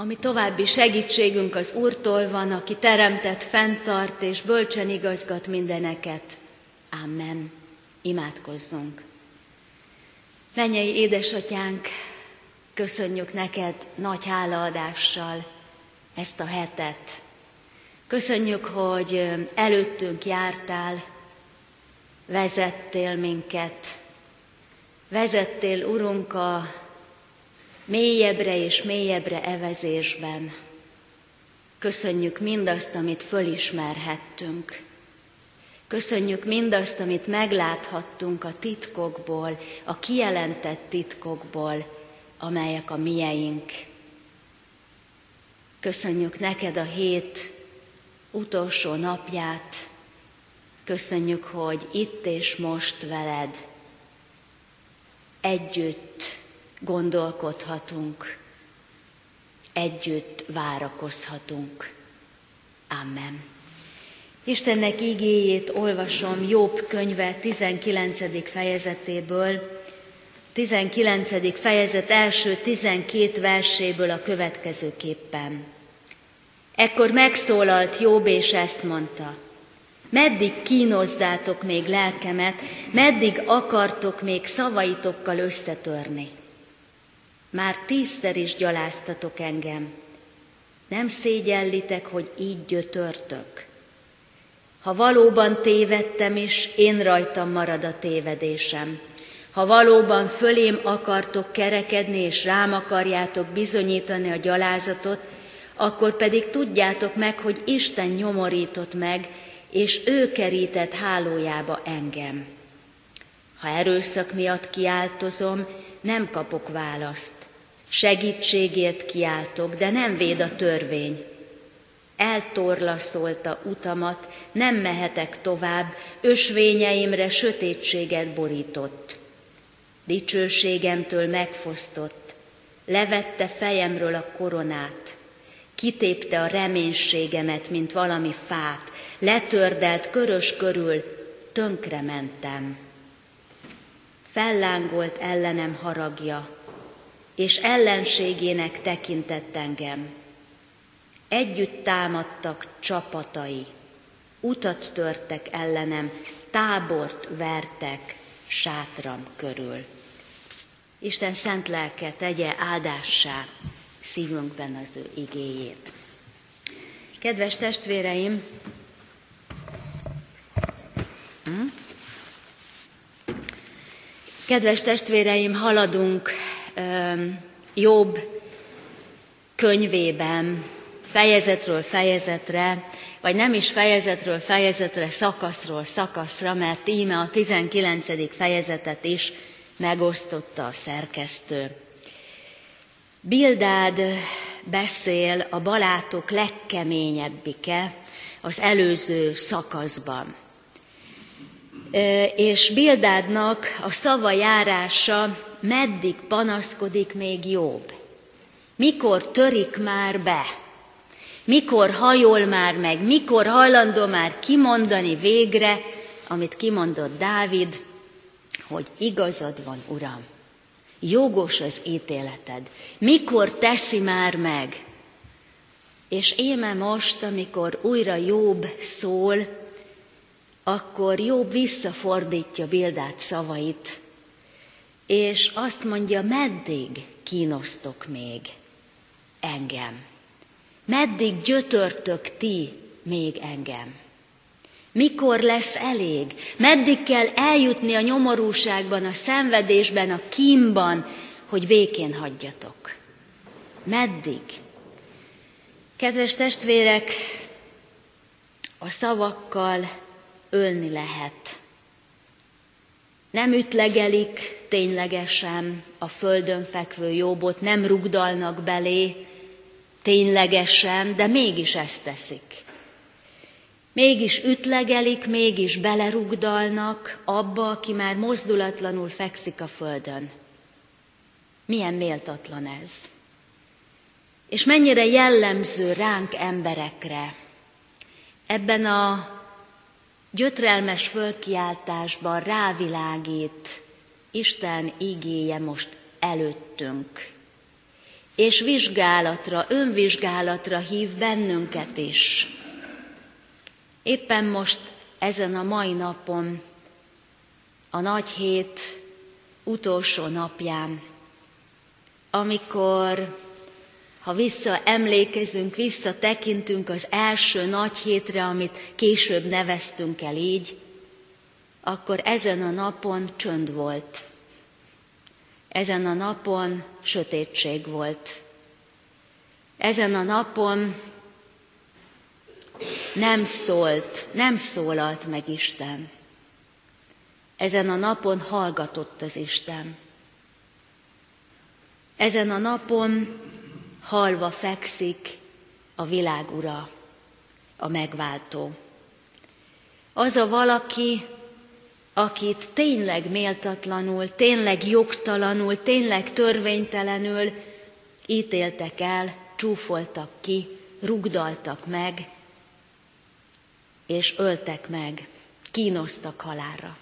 ami további segítségünk az Úrtól van, aki teremtett, fenntart és bölcsen igazgat mindeneket. Amen. Imádkozzunk. Mennyei édesatyánk, köszönjük neked nagy hálaadással ezt a hetet. Köszönjük, hogy előttünk jártál, vezettél minket, vezettél, Urunk, a mélyebbre és mélyebbre evezésben. Köszönjük mindazt, amit fölismerhettünk. Köszönjük mindazt, amit megláthattunk a titkokból, a kijelentett titkokból, amelyek a mieink. Köszönjük neked a hét utolsó napját, köszönjük, hogy itt és most veled együtt gondolkodhatunk, együtt várakozhatunk. Amen. Istennek igéjét olvasom Jobb könyve 19. fejezetéből, 19. fejezet első 12 verséből a következőképpen. Ekkor megszólalt Jobb, és ezt mondta. Meddig kínozzátok még lelkemet, meddig akartok még szavaitokkal összetörni? Már tízszer is gyaláztatok engem. Nem szégyellitek, hogy így gyötörtök. Ha valóban tévedtem is, én rajtam marad a tévedésem. Ha valóban fölém akartok kerekedni, és rám akarjátok bizonyítani a gyalázatot, akkor pedig tudjátok meg, hogy Isten nyomorított meg, és ő kerített hálójába engem. Ha erőszak miatt kiáltozom, nem kapok választ. Segítségért kiáltok, de nem véd a törvény. Eltorlaszolta utamat, nem mehetek tovább, ösvényeimre sötétséget borított. Dicsőségemtől megfosztott, levette fejemről a koronát, kitépte a reménységemet, mint valami fát, letördelt körös körül, tönkre mentem. Fellángolt ellenem haragja, és ellenségének tekintett engem. Együtt támadtak csapatai, utat törtek ellenem, tábort vertek sátram körül. Isten szent lelke tegye áldássá szívünkben az ő igéjét. Kedves testvéreim, hm? Kedves testvéreim, haladunk Jobb könyvében fejezetről fejezetre, vagy nem is fejezetről fejezetre, szakaszról szakaszra, mert íme a 19. fejezetet is megosztotta a szerkesztő. Bildád beszél a balátok legkeményebbike az előző szakaszban. És Bildádnak a szava járása meddig panaszkodik még jobb? Mikor törik már be? Mikor hajol már meg? Mikor hajlandó már kimondani végre, amit kimondott Dávid, hogy igazad van, Uram, jogos az ítéleted. Mikor teszi már meg? És éme most, amikor újra jobb szól, akkor jobb visszafordítja Bildát szavait, és azt mondja, meddig kínosztok még engem? Meddig gyötörtök ti még engem? Mikor lesz elég? Meddig kell eljutni a nyomorúságban, a szenvedésben, a kínban, hogy békén hagyjatok? Meddig? Kedves testvérek, a szavakkal ölni lehet. Nem ütlegelik ténylegesen a földön fekvő jobbot, nem rugdalnak belé ténylegesen, de mégis ezt teszik. Mégis ütlegelik, mégis belerugdalnak abba, aki már mozdulatlanul fekszik a földön. Milyen méltatlan ez. És mennyire jellemző ránk emberekre. Ebben a gyötrelmes fölkiáltásban rávilágít Isten igéje most előttünk. és vizsgálatra, önvizsgálatra hív bennünket is. Éppen most ezen a mai napon, a nagy hét utolsó napján, amikor, ha visszaemlékezünk, visszatekintünk az első nagy hétre, amit később neveztünk el így, akkor ezen a napon csönd volt. Ezen a napon sötétség volt. Ezen a napon nem szólt, nem szólalt meg Isten. Ezen a napon hallgatott az Isten. Ezen a napon halva fekszik a világ ura, a megváltó. Az a valaki, akit tényleg méltatlanul, tényleg jogtalanul, tényleg törvénytelenül ítéltek el, csúfoltak ki, rugdaltak meg, és öltek meg, kínoztak halálra.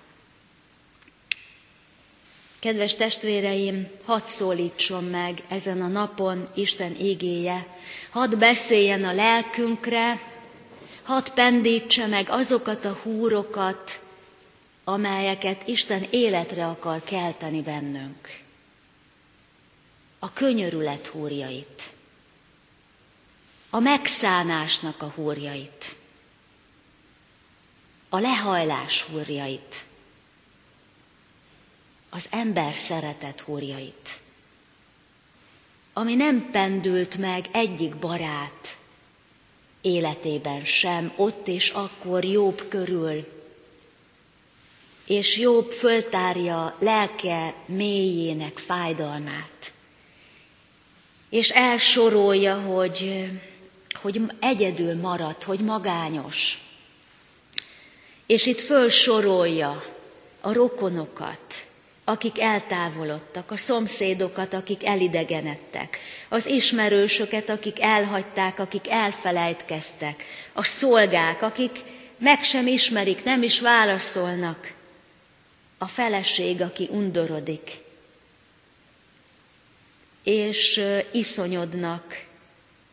Kedves testvéreim, hadd szólítson meg ezen a napon Isten égéje, hadd beszéljen a lelkünkre, hadd pendítse meg azokat a húrokat, amelyeket Isten életre akar kelteni bennünk. A könyörület húrjait, a megszánásnak a húrjait, a lehajlás húrjait, az ember szeretet húrjait, ami nem pendült meg egyik barát életében sem, ott és akkor jobb körül, és jobb föltárja lelke mélyének fájdalmát, és elsorolja, hogy, hogy egyedül maradt, hogy magányos. És itt fölsorolja a rokonokat, akik eltávolodtak, a szomszédokat, akik elidegenedtek, az ismerősöket, akik elhagyták, akik elfelejtkeztek, a szolgák, akik meg sem ismerik, nem is válaszolnak, a feleség, aki undorodik, és iszonyodnak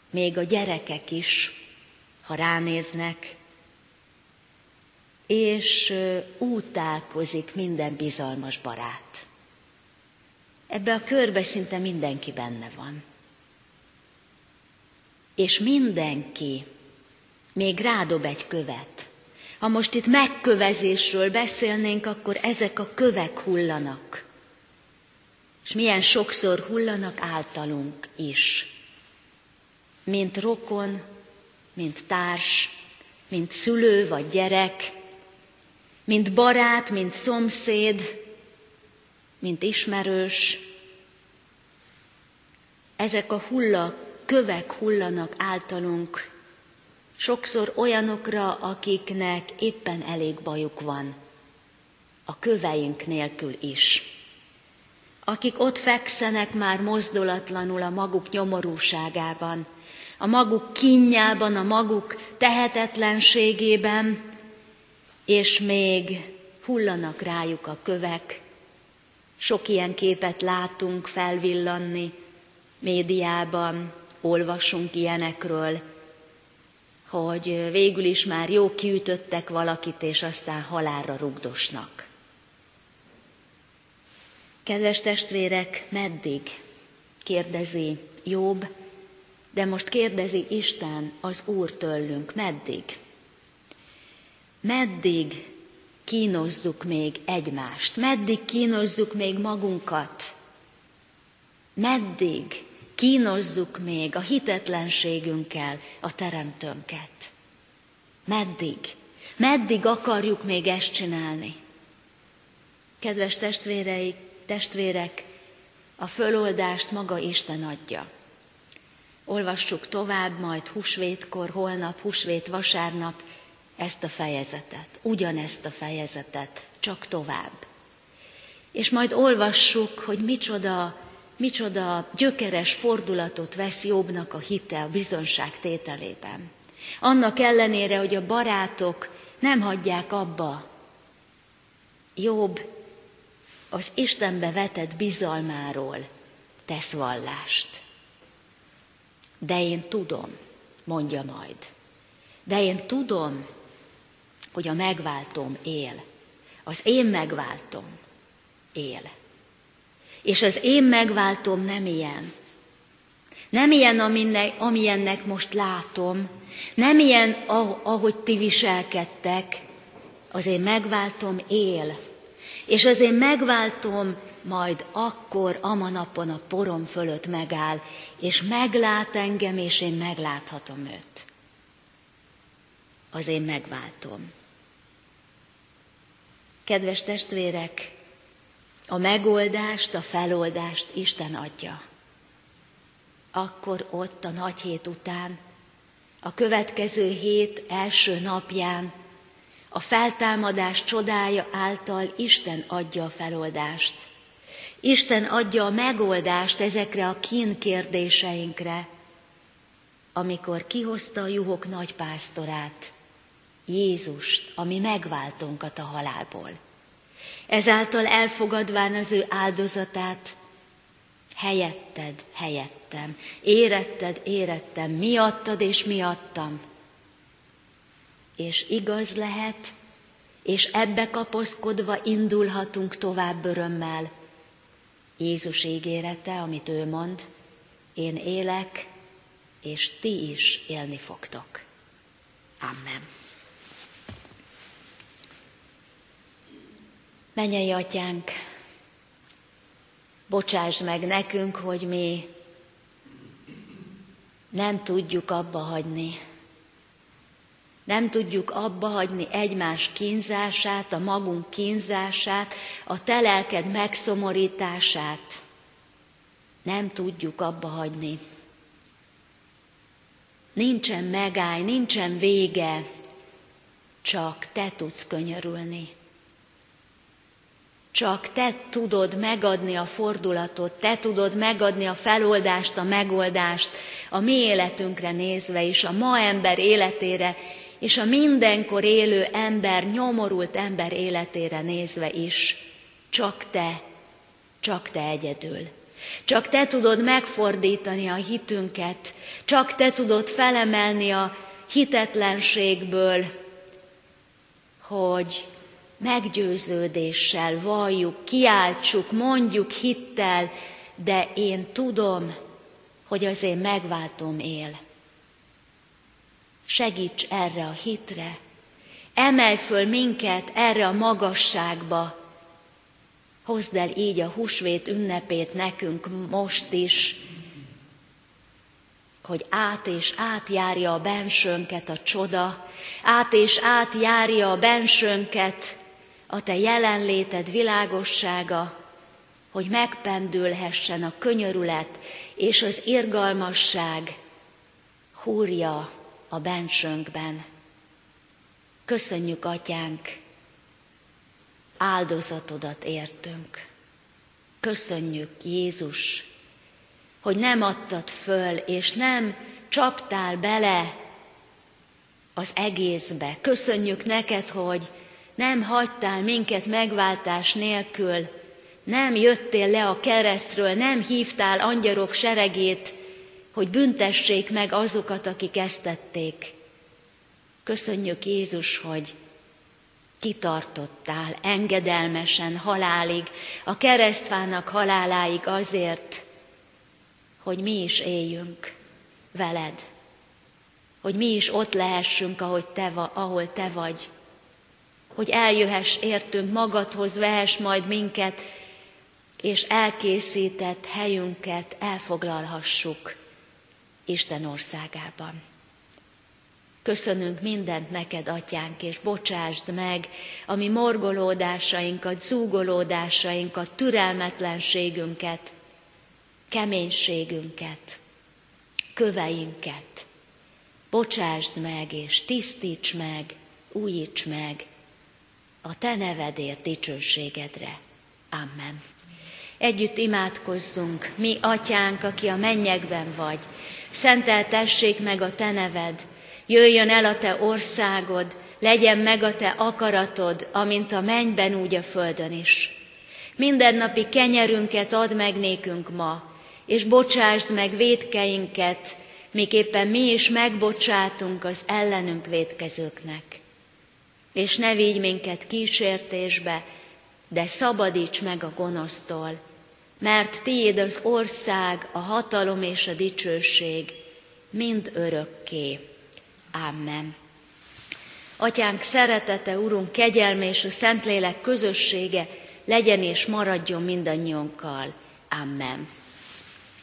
még a gyerekek is, ha ránéznek, és útálkozik minden bizalmas barát. Ebbe a körbe szinte mindenki benne van. És mindenki még rádob egy követ. Ha most itt megkövezésről beszélnénk, akkor ezek a kövek hullanak. És milyen sokszor hullanak általunk is. Mint rokon, mint társ, mint szülő vagy gyerek, mint barát, mint szomszéd, mint ismerős. Ezek a hulla, kövek hullanak általunk, sokszor olyanokra, akiknek éppen elég bajuk van, a köveink nélkül is. Akik ott fekszenek már mozdulatlanul a maguk nyomorúságában, a maguk kínjában, a maguk tehetetlenségében, és még hullanak rájuk a kövek. Sok ilyen képet látunk felvillanni médiában, olvasunk ilyenekről, hogy végül is már jó kiütöttek valakit, és aztán halálra rugdosnak. Kedves testvérek, meddig? kérdezi Jobb, de most kérdezi Isten az Úr tőlünk, meddig? Meddig kínozzuk még egymást? Meddig kínozzuk még magunkat? Meddig kínozzuk még a hitetlenségünkkel a teremtőnket? Meddig? Meddig akarjuk még ezt csinálni? Kedves testvéreik, testvérek, a föloldást maga Isten adja. Olvassuk tovább, majd húsvétkor, holnap, húsvét vasárnap, ezt a fejezetet, ugyanezt a fejezetet, csak tovább. És majd olvassuk, hogy micsoda, micsoda gyökeres fordulatot vesz Jobbnak a hite a bizonság tételében. Annak ellenére, hogy a barátok nem hagyják abba, Jobb az Istenbe vetett bizalmáról tesz vallást. De én tudom, mondja majd. De én tudom, hogy a megváltom él. Az én megváltom él. És az én megváltom nem ilyen. Nem ilyen, aminek, amilyennek most látom, nem ilyen, ahogy ti viselkedtek, az én megváltom él. És az én megváltom majd akkor, ama napon a porom fölött megáll, és meglát engem, és én megláthatom őt. Az én megváltom. Kedves testvérek, a megoldást, a feloldást Isten adja. Akkor ott a nagy hét után, a következő hét első napján, a feltámadás csodája által Isten adja a feloldást. Isten adja a megoldást ezekre a kín kérdéseinkre, amikor kihozta a juhok nagy pásztorát, Jézust, ami megváltónkat a halálból. Ezáltal elfogadván az ő áldozatát, helyetted, helyettem, éretted, érettem, miattad és miattam. És igaz lehet, és ebbe kapaszkodva indulhatunk tovább örömmel. Jézus ígérete, amit ő mond, én élek, és ti is élni fogtok. Amen. Menjei atyánk, bocsáss meg nekünk, hogy mi nem tudjuk abba hagyni. Nem tudjuk abba hagyni egymás kínzását, a magunk kínzását, a te lelked megszomorítását. Nem tudjuk abba hagyni. Nincsen megáll, nincsen vége, csak te tudsz könyörülni. Csak te tudod megadni a fordulatot, te tudod megadni a feloldást, a megoldást a mi életünkre nézve is, a ma ember életére, és a mindenkor élő ember, nyomorult ember életére nézve is. Csak te, csak te egyedül. Csak te tudod megfordítani a hitünket, csak te tudod felemelni a hitetlenségből, hogy meggyőződéssel valljuk, kiáltsuk, mondjuk hittel, de én tudom, hogy az én megváltom él. Segíts erre a hitre, emelj föl minket erre a magasságba, hozd el így a húsvét ünnepét nekünk most is, hogy át és átjárja a bensőnket a csoda, át és átjárja a bensőnket a te jelenléted világossága, hogy megpendülhessen a könyörület és az irgalmasság húrja a bensőnkben. Köszönjük, Atyánk, áldozatodat értünk. Köszönjük, Jézus, hogy nem adtad föl, és nem csaptál bele az egészbe. Köszönjük neked, hogy nem hagytál minket megváltás nélkül, nem jöttél le a keresztről, nem hívtál angyarok seregét, hogy büntessék meg azokat, akik ezt tették. Köszönjük Jézus, hogy kitartottál engedelmesen halálig, a keresztfának haláláig azért, hogy mi is éljünk veled, hogy mi is ott lehessünk, ahogy te, ahol te vagy, hogy eljöhess értünk magadhoz, vehess majd minket, és elkészített helyünket elfoglalhassuk Isten országában. Köszönünk mindent neked, atyánk, és bocsásd meg a mi morgolódásainkat, zúgolódásainkat, türelmetlenségünket, keménységünket, köveinket. Bocsásd meg, és tisztíts meg, újíts meg a te nevedért dicsőségedre. Amen. Együtt imádkozzunk, mi atyánk, aki a mennyekben vagy, szenteltessék meg a te neved, jöjjön el a te országod, legyen meg a te akaratod, amint a mennyben, úgy a földön is. Mindennapi kenyerünket add meg nékünk ma, és bocsásd meg védkeinket, miképpen mi is megbocsátunk az ellenünk védkezőknek. És ne vigy minket kísértésbe, de szabadíts meg a gonosztól, mert tiéd az ország, a hatalom és a dicsőség mind örökké. Amen. Atyánk szeretete, Urunk, kegyelme és a Szentlélek közössége legyen és maradjon mindannyiunkkal. Amen.